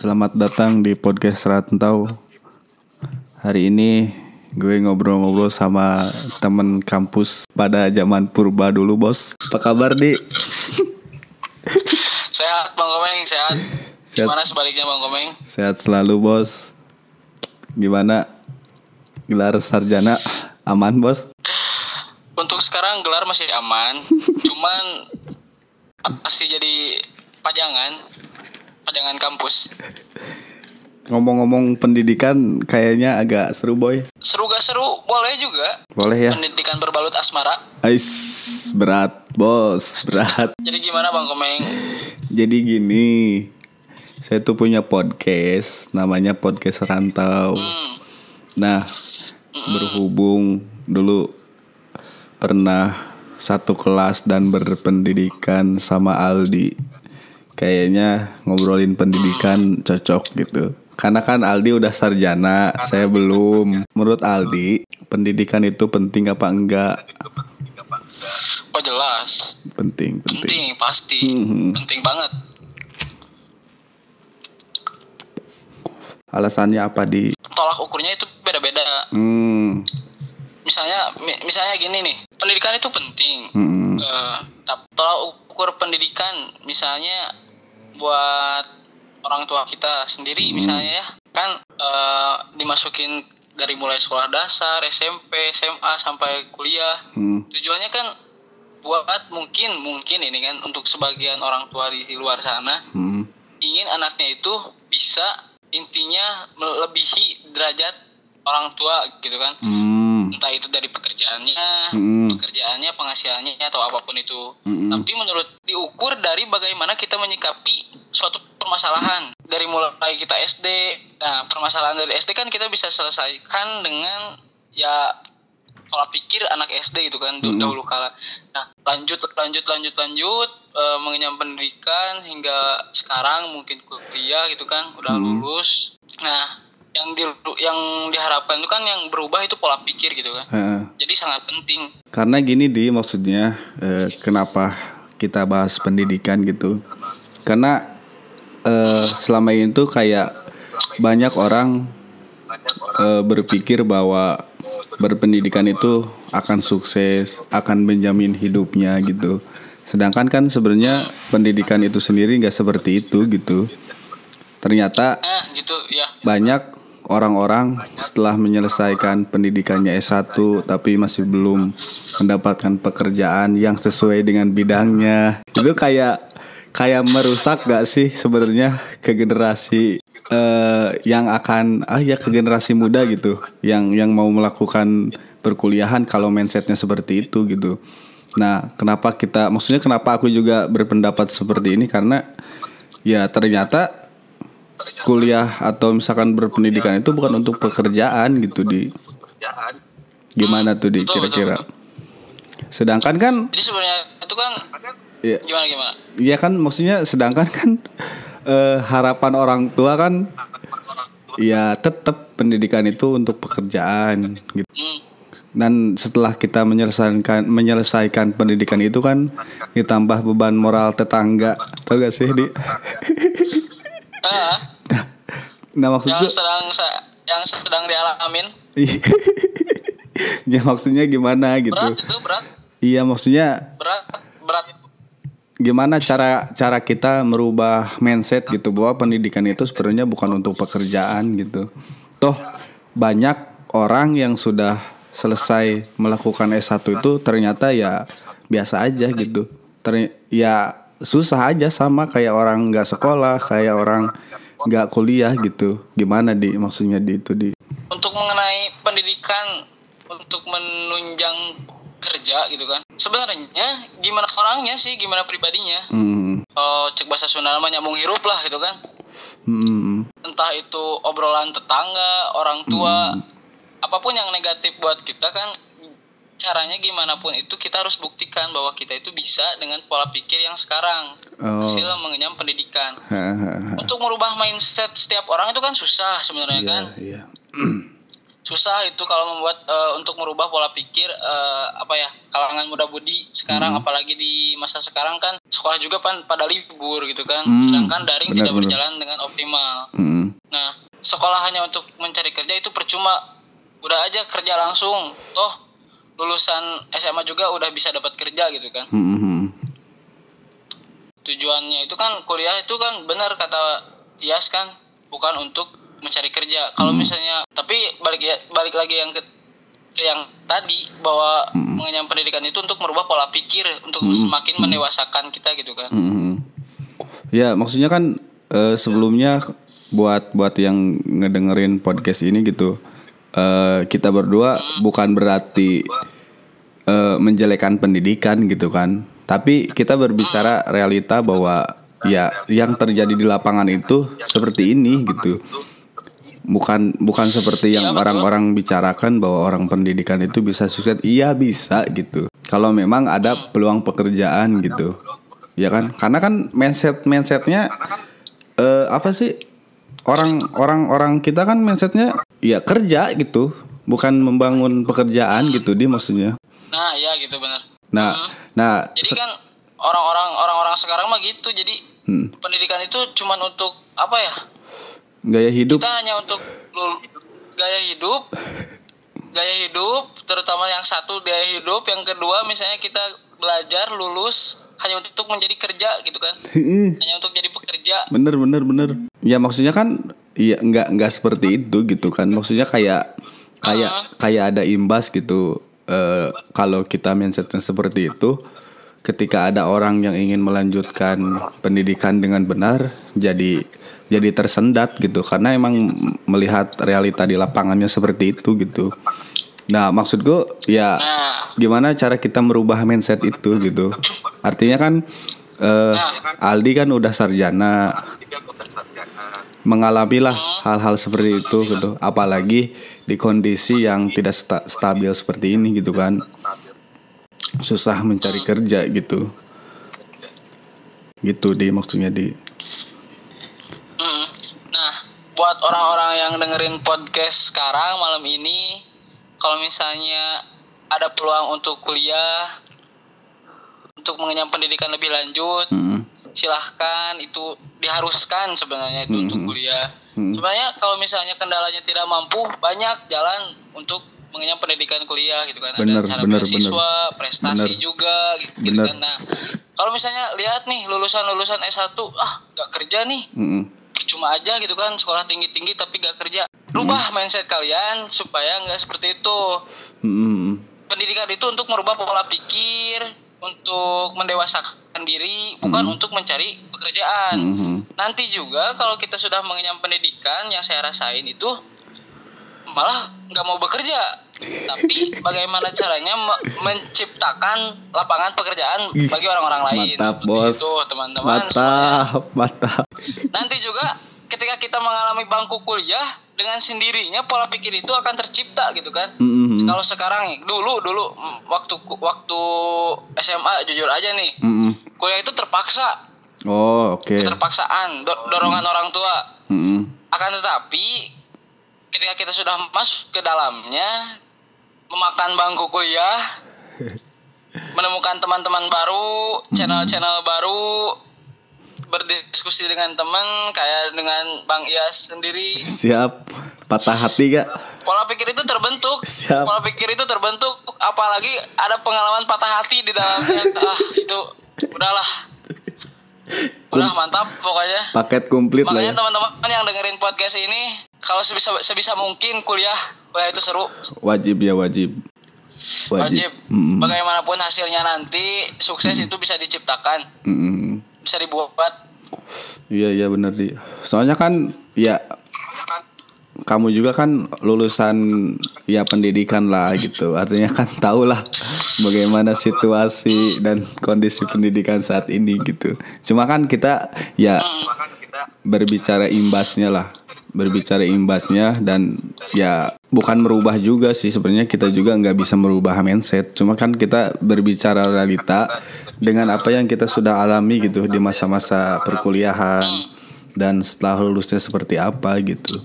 Selamat datang di podcast Rantau. Hari ini gue ngobrol-ngobrol sama temen kampus pada zaman purba dulu, Bos. Apa kabar, Di? Sehat Bang Komeng, sehat. Sehat. Gimana sebaliknya Bang Komeng? Sehat selalu, Bos. Gimana? Gelar sarjana aman, Bos? Untuk sekarang gelar masih aman, cuman masih jadi pajangan, pajangan kampus. Ngomong-ngomong pendidikan kayaknya agak seru, Boy. Seru gak seru? Boleh juga. Boleh ya? Pendidikan berbalut asmara. Ais, berat, Bos. Berat. Jadi gimana Bang Komeng? Jadi gini, saya tuh punya podcast, namanya podcast Rantau. Hmm, Nah, berhubung dulu pernah satu kelas dan berpendidikan sama Aldi, kayaknya ngobrolin pendidikan cocok gitu. Karena kan Aldi udah sarjana, saya belum. Menurut Aldi, pendidikan itu penting apa enggak? oh jelas. Penting, penting. Penting, pasti. Mhm. Penting banget. Alasannya apa di? Tolak ukurnya itu beda-beda. Hmm, Misalnya, mi- misalnya gini nih, pendidikan itu penting. hmm, Eh, tap- tolak ukur pendidikan misalnya buat orang tua kita sendiri misalnya ya. Kan eh, dimasukin dari mulai sekolah dasar SMP SMA sampai kuliah. Hmm, tujuannya kan buat mungkin mungkin ini kan untuk sebagian orang tua di luar sana hmm, ingin anaknya itu bisa intinya melebihi derajat orang tua gitu kan. Hmm, entah itu dari pekerjaannya hmm, pekerjaannya, penghasilannya atau apa pun itu. Mm-mm. Tapi menurut diukur dari bagaimana kita menyikapi suatu permasalahan dari mulai kita SD. Nah, permasalahan dari SD kan kita bisa selesaikan dengan ya pola pikir anak SD gitu kan Mm-mm. dahulu kala. Nah, lanjut lanjut lanjut lanjut eh, mengenyam pendidikan hingga sekarang mungkin kuliah gitu kan udah Mm. lulus. Nah, yang di yang diharapkan itu kan yang berubah itu pola pikir gitu kan. Heeh. Jadi sangat penting. Karena gini di maksudnya eh, kenapa kita bahas pendidikan gitu? Karena eh, selama ini tuh kayak banyak orang eh, berpikir bahwa berpendidikan itu akan sukses, akan menjamin hidupnya gitu. Sedangkan kan sebenarnya pendidikan itu sendiri nggak seperti itu gitu. Ternyata banyak orang-orang setelah menyelesaikan pendidikannya S1 tapi masih belum mendapatkan pekerjaan yang sesuai dengan bidangnya. Itu kayak kayak merusak gak sih sebenarnya ke generasi eh, yang akan ah ya ke generasi muda gitu yang yang mau melakukan perkuliahan kalau mindsetnya seperti itu gitu. Nah, kenapa kita maksudnya kenapa aku juga berpendapat seperti ini karena ya ternyata kuliah atau misalkan berpendidikan itu bukan untuk pekerjaan gitu di gimana tuh di kira-kira sedangkan kan Jadi sebenarnya itu kan ya, gimana gimana? ya kan maksudnya sedangkan kan eh, harapan orang tua kan ya tetap pendidikan itu untuk pekerjaan gitu. Hmm. dan setelah kita menyelesaikan menyelesaikan pendidikan itu kan ditambah beban moral tetangga tau gak sih di? Ah, nah maksud yang gue sedang yang sedang dialamin. Ya maksudnya gimana gitu. Berat itu berat iya maksudnya berat berat. gimana cara cara kita merubah mindset gitu bahwa pendidikan itu sebenarnya bukan untuk pekerjaan gitu. Toh banyak orang yang sudah selesai melakukan S1 itu ternyata ya biasa aja gitu. Ter ya susah aja sama kayak orang nggak sekolah kayak orang nggak kuliah gitu. Gimana di? Maksudnya di itu di? Untuk mengenai pendidikan untuk menunjang kerja gitu kan. Sebenarnya gimana orangnya sih, gimana pribadinya. hmm, Kalau cek bahasa Sunda mah nyambung hirup lah gitu kan. hmm, Entah itu obrolan tetangga, orang tua, apa pun yang negatif buat kita kan caranya gimana pun itu kita harus buktikan bahwa kita itu bisa dengan pola pikir yang sekarang Oh. hasil mengenyam pendidikan untuk merubah mindset setiap orang itu kan susah sebenarnya kan iya iya susah itu kalau membuat eh, untuk merubah pola pikir eh, apa ya kalangan muda budi sekarang Hmm. apalagi di masa sekarang kan sekolah juga pan pada libur gitu kan Hmm, sedangkan daring benar, tidak benar. berjalan dengan optimal Mm-mm. nah sekolah hanya untuk mencari kerja itu percuma udah aja kerja langsung toh lulusan SMA juga udah bisa dapat kerja gitu kan Mm-mm. tujuannya itu kan kuliah itu kan benar kata Tias kan bukan untuk mencari kerja. Kalau misalnya tapi balik ya balik lagi yang ke, yang tadi bahwa mengenyam pendidikan itu untuk merubah pola pikir untuk semakin mendewasakan kita gitu kan. Mm-mm. Ya maksudnya kan eh, sebelumnya buat buat yang ngedengerin podcast ini gitu eh, kita berdua bukan berarti eh, menjelekan pendidikan gitu kan. Tapi kita berbicara realita bahwa ya yang terjadi di lapangan itu seperti ini gitu bukan bukan seperti yang orang-orang bicarakan bahwa orang pendidikan itu bisa sukses. Iya bisa gitu. Kalau memang ada peluang pekerjaan gitu. ya kan? Karena kan mindset mindsetnya eh, apa sih? Orang orang orang kita kan mindsetnya ya kerja gitu. Bukan membangun pekerjaan gitu dia maksudnya. Nah ya gitu benar nah Hmm. nah jadi kan orang-orang orang-orang sekarang mah gitu. Jadi hmm, pendidikan itu cuman untuk apa ya gaya hidup. Kita hanya untuk gaya hidup. Gaya hidup terutama yang satu gaya hidup. Yang kedua misalnya kita belajar lulus hanya untuk menjadi kerja gitu kan? Hanya untuk jadi pekerja. Bener bener bener. Ya maksudnya kan iya nggak nggak seperti itu gitu kan? Maksudnya kayak kayak kayak ada imbas gitu. Eh, kalau kita mindsetnya seperti itu ketika ada orang yang ingin melanjutkan pendidikan dengan benar jadi jadi tersendat gitu. Karena emang melihat realita di lapangannya seperti itu gitu. Nah maksud gue ya gimana cara kita merubah mindset itu gitu? Artinya kan eh, Aldi kan udah sarjana mengalami lah hal-hal seperti itu gitu. Apalagi di kondisi yang tidak sta- stabil seperti ini gitu kan. Susah mencari kerja gitu. Gitu di maksudnya di buat orang-orang yang dengerin podcast sekarang malam ini kalau misalnya ada peluang untuk kuliah untuk mengenyam pendidikan lebih lanjut Mm-mm. silahkan itu diharuskan sebenarnya itu untuk kuliah. Hmm. Sebenarnya kalau misalnya kendalanya tidak mampu banyak jalan untuk mengenyam pendidikan kuliah gitu kan. Bener, Ada cara bener, beasiswa, bener. prestasi Bener. juga gitu, gitu kan. Nah, kalau misalnya lihat nih lulusan-lulusan S1 ah gak kerja nih Mm-mm. Cuma aja gitu kan sekolah tinggi-tinggi tapi gak kerja. Rubah mindset kalian supaya nggak seperti itu. Mm-mm. pendidikan itu untuk merubah pola pikir untuk mendewasakan diri bukan untuk mencari pekerjaan. Mhm. nanti juga kalau kita sudah mengenyam pendidikan yang saya rasain itu malah nggak mau bekerja tapi bagaimana caranya me- menciptakan lapangan pekerjaan bagi orang-orang lain? Mantap Seperti bos. itu teman-teman supaya mantap mantap. Nanti juga ketika kita mengalami bangku kuliah dengan sendirinya pola pikir itu akan tercipta gitu kan. Mm-mm. kalau sekarang nih dulu dulu mm, waktu waktu SMA jujur aja nih Mm-mm. kuliah itu terpaksa. Oh oke. Keterpaksaan do- dorongan orang tua. Mm-mm. akan tetapi ketika kita sudah masuk ke dalamnya memakan bangku kuliah. Menemukan teman-teman baru channel-channel baru. Berdiskusi dengan teman kayak dengan Bang Iyas sendiri. Siap. Patah hati gak? Pola pikir itu terbentuk. Siap. pola pikir itu terbentuk apalagi ada pengalaman patah hati di dalamnya ah itu udahlah. Udah mantap pokoknya. Paket komplit lah ya. makanya teman-teman yang dengerin podcast ini kalau sebisa sebisa mungkin kuliah kuliah itu seru wajib ya wajib wajib Mm-mm. bagaimanapun hasilnya nanti sukses itu bisa diciptakan Mm-mm. bisa dibuat Iya iya bener di. Soalnya kan ya kamu juga kan lulusan ya pendidikan lah gitu. Artinya kan tahu lah bagaimana situasi dan kondisi pendidikan saat ini gitu. Cuma kan kita ya berbicara imbasnya lah. Berbicara imbasnya dan ya bukan merubah juga sih sebenarnya kita juga nggak bisa merubah mindset. Cuma kan kita berbicara realita dengan apa yang kita sudah alami gitu di masa-masa perkuliahan dan setelah lulusnya seperti apa gitu.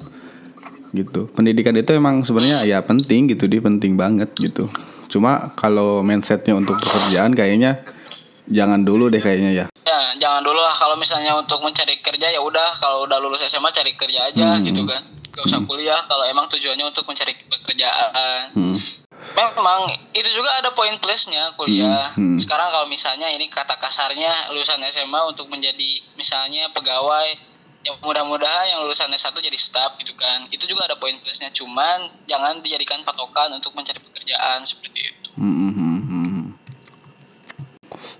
gitu. Pendidikan itu emang sebenarnya ya penting gitu, di penting banget gitu. Cuma kalau mindsetnya untuk pekerjaan kayaknya jangan dulu deh kayaknya ya. Ya, jangan dulu lah kalau misalnya untuk mencari kerja ya udah kalau udah lulus SMA cari kerja aja Hmm. gitu kan. Gak usah kuliah kalau emang tujuannya untuk mencari pekerjaan. Hmm. Memang itu juga ada poin plusnya kuliah. Hmm, hmm. Sekarang kalau misalnya ini kata kasarnya lulusan SMA untuk menjadi misalnya pegawai yang mudah-mudahan yang lulusan S1 jadi staff gitu kan. Itu juga ada poin plusnya. Cuman jangan dijadikan patokan untuk mencari pekerjaan seperti itu. Hmm, hmm, hmm.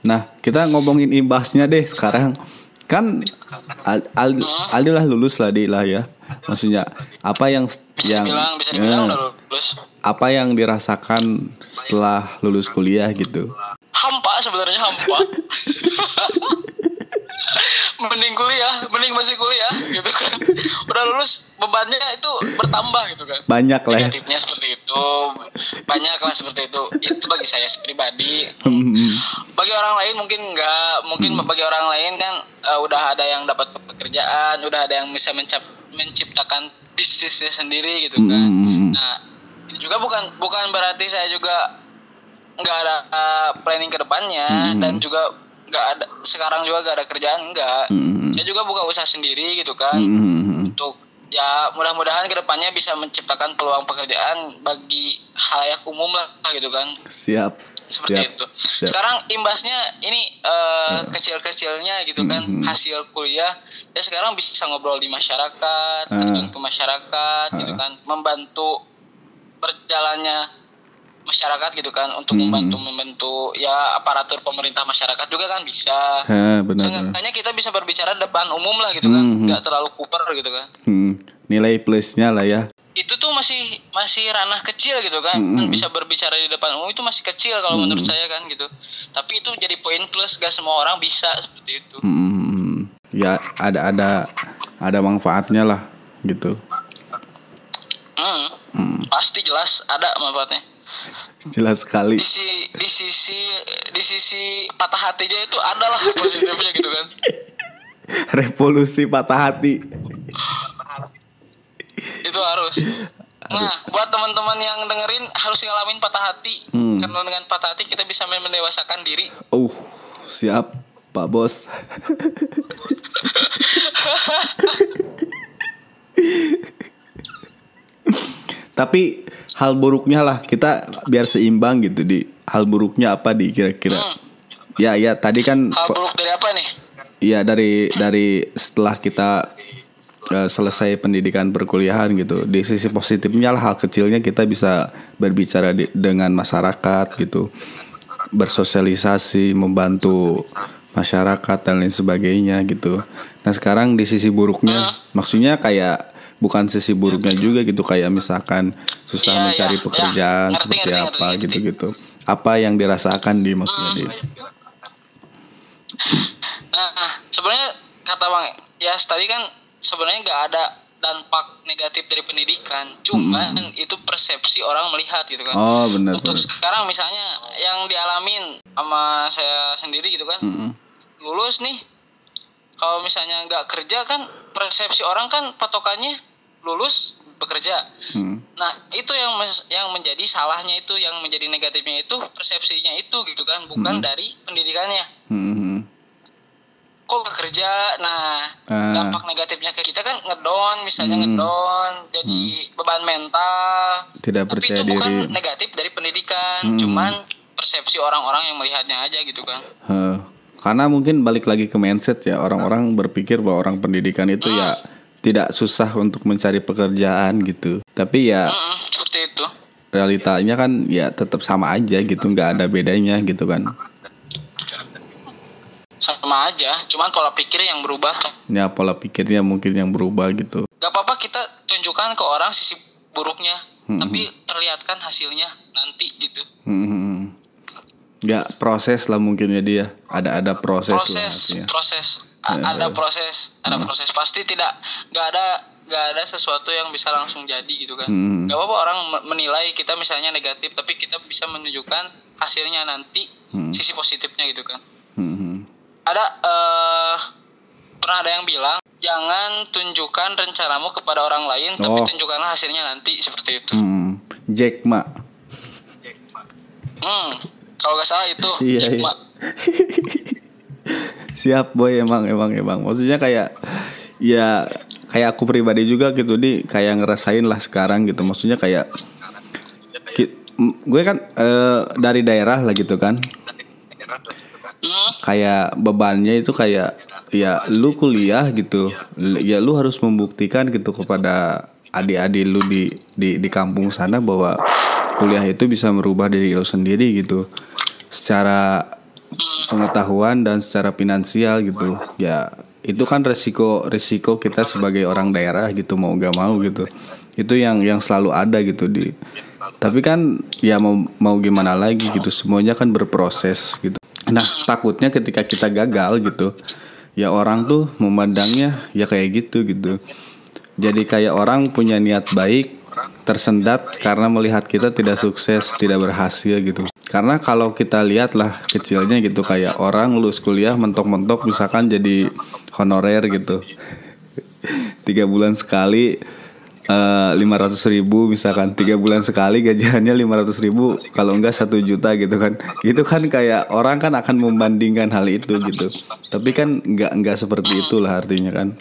Nah, kita ngomongin imbasnya deh sekarang. Kan Al- Al- Aldi lah lulus lah di lah ya. Maksudnya apa yang Bisa yang dibilang bisa ya, dibilang udah lulus. apa yang dirasakan setelah lulus kuliah gitu? Hampa sebenarnya hampa. mending kuliah, mending masih kuliah gitu kan. Udah lulus bebannya itu bertambah gitu kan. Banyak lah ya. Negatifnya seperti itu. Banyak lah seperti itu. Itu bagi saya pribadi. Hmm, Bagi orang lain mungkin enggak, mungkin bagi orang lain kan eh, udah ada yang dapat pekerjaan, udah ada yang bisa mencap- menciptakan bisnisnya sendiri gitu kan. Hmm. Nah, ini juga bukan bukan berarti saya juga nggak ada uh, planning ke depannya Hmm. dan juga nggak ada sekarang juga nggak ada kerjaan enggak. Hmm. Saya juga buka usaha sendiri gitu kan Hmm. untuk ya mudah-mudahan ke depannya bisa menciptakan peluang pekerjaan bagi halayak umum lah gitu kan Siap. seperti Siap. itu. Siap. Sekarang imbasnya ini eh, kecil-kecilnya gitu kan Mhm. hasil kuliah ya sekarang bisa ngobrol di masyarakat, Ah. terjun ke masyarakat gitu Ah. kan, membantu berjalannya masyarakat gitu kan untuk Mhm. membantu membantu ya aparatur pemerintah masyarakat juga kan bisa. Ha, benar. Seenggaknya kita bisa berbicara depan umum lah gitu kan, Mhm. nggak terlalu kuper gitu kan. Hmm, nilai plusnya lah ya. itu tuh masih masih ranah kecil gitu kan Mm-mm. Kan bisa berbicara di depan umum itu masih kecil kalau menurut saya kan gitu tapi itu jadi poin plus gak semua orang bisa seperti itu Hmm, ya ada ada ada manfaatnya lah gitu. Hmm, pasti jelas ada manfaatnya Jelas sekali. di si di sisi di sisi patah hatinya itu ada lah positifnya gitu kan Revolusi patah hati. itu harus nah buat teman-teman yang dengerin harus ngalamin patah hati Hmm. karena dengan patah hati kita bisa mendewasakan diri Uh, siap Pak Bos. Tapi hal buruknya lah. Kita biar seimbang gitu di hal buruknya apa di kira-kira. Hmm. Ya ya tadi kan hal buruk dari apa nih? Iya dari dari setelah kita eh, selesai pendidikan perkuliahan gitu. Di sisi positifnya lah hal kecilnya kita bisa berbicara di- dengan masyarakat gitu. Bersosialisasi membantu masyarakat dan lain sebagainya gitu. Nah sekarang di sisi buruknya maksudnya kayak bukan sisi buruknya juga gitu kayak misalkan susah Iya, mencari iya, pekerjaan iya. Ngerti, seperti ngerti, apa ngerti, gitu gitu apa yang dirasakan di maksudnya di Nah, sebenarnya kata Bang Yas tadi kan sebenarnya nggak ada dampak negatif dari pendidikan, cuman itu persepsi orang melihat gitu kan. oh benar Untuk benar. sekarang misalnya yang dialamin sama saya sendiri gitu kan, Mm-mm. lulus nih, kalau misalnya nggak kerja kan persepsi orang kan patokannya lulus bekerja. Hmm. Nah itu yang mes- yang menjadi salahnya itu, yang menjadi negatifnya itu persepsinya itu gitu kan, bukan dari pendidikannya Hmm, hmm. kok gak kerja nah Ah. dampak negatifnya ke kita kan ngedon misalnya Hmm. ngedon jadi beban mental Tidak tapi percaya itu bukan diri. negatif dari pendidikan Hmm. cuman persepsi orang-orang yang melihatnya aja gitu kan Heh, karena mungkin balik lagi ke mindset ya orang-orang berpikir bahwa orang pendidikan itu ya tidak susah untuk mencari pekerjaan gitu. Tapi ya Mm-mm, seperti itu realitanya kan ya tetap sama aja gitu, nggak ada bedanya gitu kan. sama aja cuman pola pikir yang berubah Ya pola pikirnya mungkin yang berubah gitu. gak apa-apa kita tunjukkan ke orang sisi buruknya Hmm. tapi perlihatkan hasilnya nanti gitu Hmm. Ya proses lah mungkinnya dia. Ada ada proses, lah proses artinya. proses Ya, ada ya. proses ada proses pasti tidak nggak ada nggak ada sesuatu yang bisa langsung jadi gitu kan Hmm. nggak apa-apa orang me- menilai kita misalnya negatif tapi kita bisa menunjukkan hasilnya nanti Hmm. sisi positifnya gitu kan Hmm. ada eh pernah ada yang bilang jangan tunjukkan rencanamu kepada orang lain tapi Oh. tunjukkanlah hasilnya nanti seperti itu Hmm, Jack Ma. hmm kalau nggak salah itu Iya, Jack iya. Ma. Siap boy emang emang emang. Maksudnya kayak ya kayak aku pribadi juga gitu di kayak ngerasain lah sekarang gitu. Maksudnya kayak ki- gue kan eh, dari daerah lah gitu kan. Hmm, Kayak bebannya itu kayak ya lu kuliah gitu. Ya lu harus membuktikan gitu kepada adik-adik lu di di di kampung sana bahwa kuliah itu bisa merubah diri lu sendiri gitu. Secara pengetahuan dan secara finansial gitu. Ya itu kan resiko resiko kita sebagai orang daerah gitu mau gak mau gitu. Itu yang yang selalu ada gitu di tapi kan ya mau mau gimana lagi gitu semuanya kan berproses gitu. Nah takutnya ketika kita gagal gitu ya orang tuh memandangnya ya kayak gitu gitu. Jadi kayak orang punya niat baik tersendat karena melihat kita tidak sukses, tidak berhasil gitu. Karena kalau kita lihat lah kecilnya gitu kayak orang lulus kuliah mentok-mentok misalkan jadi honorer gitu. Tiga bulan sekali lima ratus ribu misalkan. Tiga bulan sekali gajiannya lima ratus ribu kalau enggak satu juta gitu kan. Itu kan kayak orang kan akan membandingkan hal itu gitu. Tapi kan enggak enggak seperti itulah artinya kan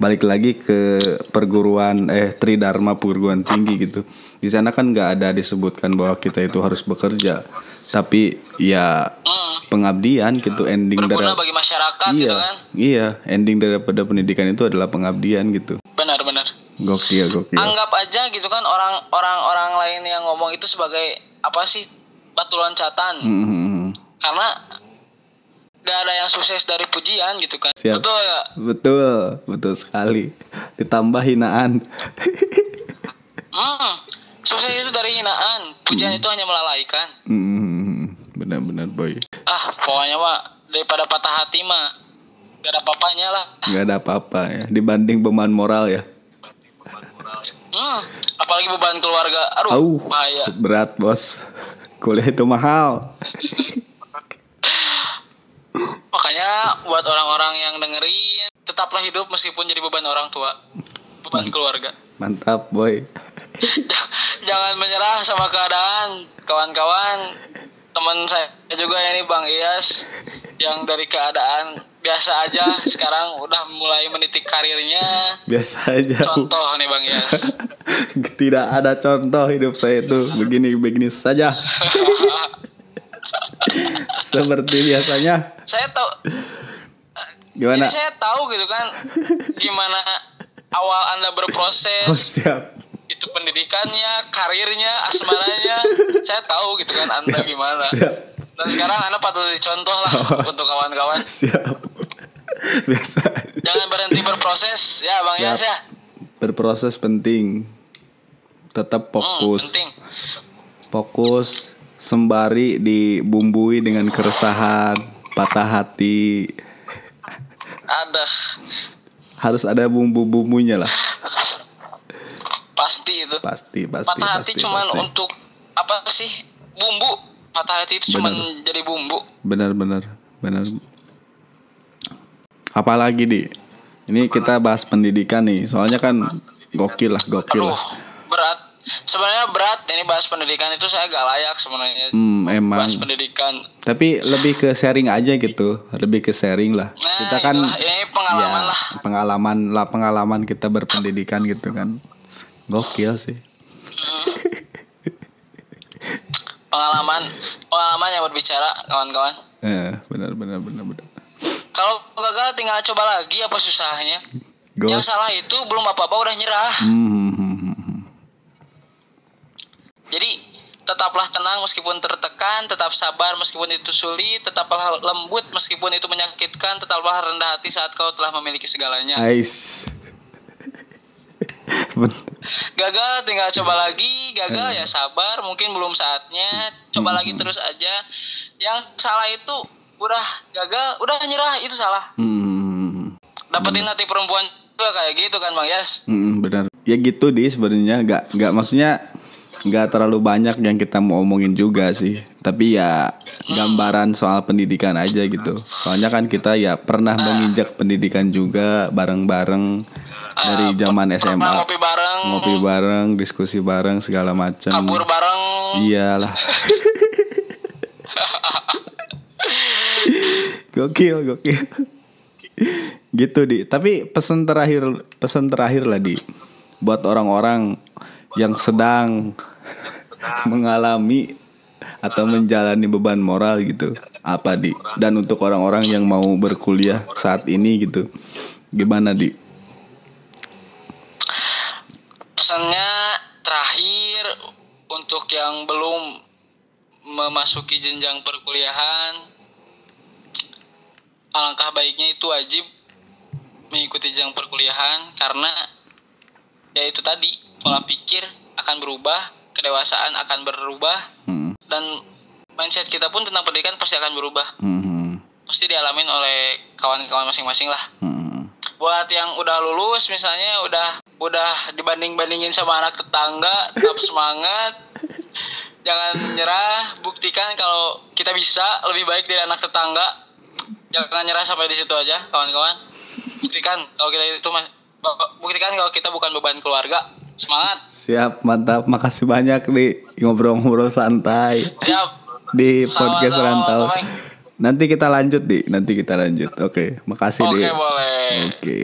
balik lagi ke perguruan eh Tridharma perguruan tinggi gitu. Di sana kan nggak ada disebutkan bahwa kita itu harus bekerja. Tapi ya hmm. pengabdian gitu ending dari bagi masyarakat iya gitu kan? iya ending daripada pendidikan itu adalah pengabdian gitu. Benar-benar gokil gokil. Anggap aja gitu kan orang orang orang lain yang ngomong itu sebagai apa sih batu loncatan. Hmm, hmm, hmm. karena gak ada yang sukses dari pujian gitu kan Siap. betul ya Betul, betul sekali. Ditambah hinaan. hmm. sukses itu dari hinaan pujian itu hanya melalaikan Hmm, Benar-benar boy. ah pokoknya mah daripada patah hati mah gak ada papanya lah Gak ada apa-apa ya. Dibanding beban moral ya. hmm. apalagi beban keluarga aduh Auh, bahaya berat bos. Kuliah itu mahal. makanya buat orang-orang yang dengerin tetaplah hidup meskipun jadi beban orang tua. Beban keluarga. Mantap boy. jangan menyerah sama keadaan. Kawan-kawan teman saya juga ini Bang Iyas yang dari keadaan biasa aja. Sekarang udah mulai menitik karirnya. Biasa aja. contoh nih Bang Iyas Tidak ada contoh hidup saya itu. Begini-begini saja. Seperti biasanya. saya tahu Gimana? jadi saya tahu gitu kan gimana awal anda Oh, berproses siap. itu pendidikannya karirnya asmaranya saya tahu gitu kan anda Siap. gimana Siap. dan sekarang anda patut dicontoh lah untuk kawan-kawan Siap. Biasa. jangan berhenti berproses ya Bang. Iyas ya Berproses penting. Tetap Hmm, fokus. penting Fokus sembari dibumbui dengan keresahan, patah hati. ada Harus ada bumbu-bumbunya lah. pasti itu Pasti, pasti. patah hati pasti, cuman pasti. untuk apa sih bumbu patah hati itu cuman Benar. jadi bumbu Benar, benar, benar. Apalagi di? Ini kita bahas pendidikan nih. Soalnya kan gokil lah, gokil aduh lah. berat sebenarnya berat ini bahas pendidikan itu saya gak layak sebenarnya Hmm, emang. bahas pendidikan Tapi lebih ke sharing aja gitu, lebih ke sharing lah. nah kita kan itulah, ini pengalaman ya, lah pengalaman lah pengalaman kita berpendidikan gitu kan. Gokil sih. pengalaman pengalaman yang berbicara kawan-kawan Eh, benar benar benar benar. kalau gagal tinggal coba lagi apa susahnya yang Gos. salah itu belum apa-apa udah nyerah Hmm, hmm, hmm, hmm, hmm. Jadi tetaplah tenang meskipun tertekan, tetap sabar meskipun itu sulit, tetaplah lembut meskipun itu menyakitkan, tetaplah rendah hati saat kau telah memiliki segalanya. Ais. Gagal tinggal coba lagi, gagal ya sabar, mungkin belum saatnya, coba lagi terus aja. Yang salah itu udah gagal, udah nyerah itu salah. Hmm, Dapetin hati perempuan juga kayak gitu kan Bang Yas. hmm, benar. Ya gitu di sebenarnya nggak nggak maksudnya nggak terlalu banyak yang kita mau omongin juga sih. Tapi ya gambaran soal pendidikan aja gitu. Soalnya kan kita ya pernah menginjak pendidikan juga bareng-bareng dari zaman Pernah SMA. ngopi bareng, Ngopi bareng, diskusi bareng segala macam. kabur bareng. Iyalah. gokil, gokil. gitu di. Tapi pesan terakhir, pesan terakhir lah di buat orang-orang yang sedang mengalami atau menjalani beban moral gitu. Apa di? Dan untuk orang-orang yang mau berkuliah saat ini gitu. Gimana di? Pesannya terakhir untuk yang belum memasuki jenjang perkuliahan alangkah baiknya itu wajib mengikuti jenjang perkuliahan karena ya itu tadi pola pikir akan berubah, kedewasaan akan berubah Hmm. dan mindset kita pun tentang pendidikan pasti akan berubah. Hmm. Pasti dialamin oleh kawan-kawan masing-masing lah. Hmm. buat yang udah lulus misalnya udah udah dibanding bandingin sama anak tetangga tetap semangat jangan nyerah buktikan kalau kita bisa lebih baik dari anak tetangga jangan nyerah sampai di situ aja kawan-kawan buktikan kalau kita itu mas buktikan kalau kita bukan beban keluarga semangat Siap, mantap. Makasih banyak nih ngobrol-ngobrol santai siap di podcast Sama-sama, Rantau. Tomeng. Nanti kita lanjut di, nanti kita lanjut. Oke, makasih oke di. boleh Oke.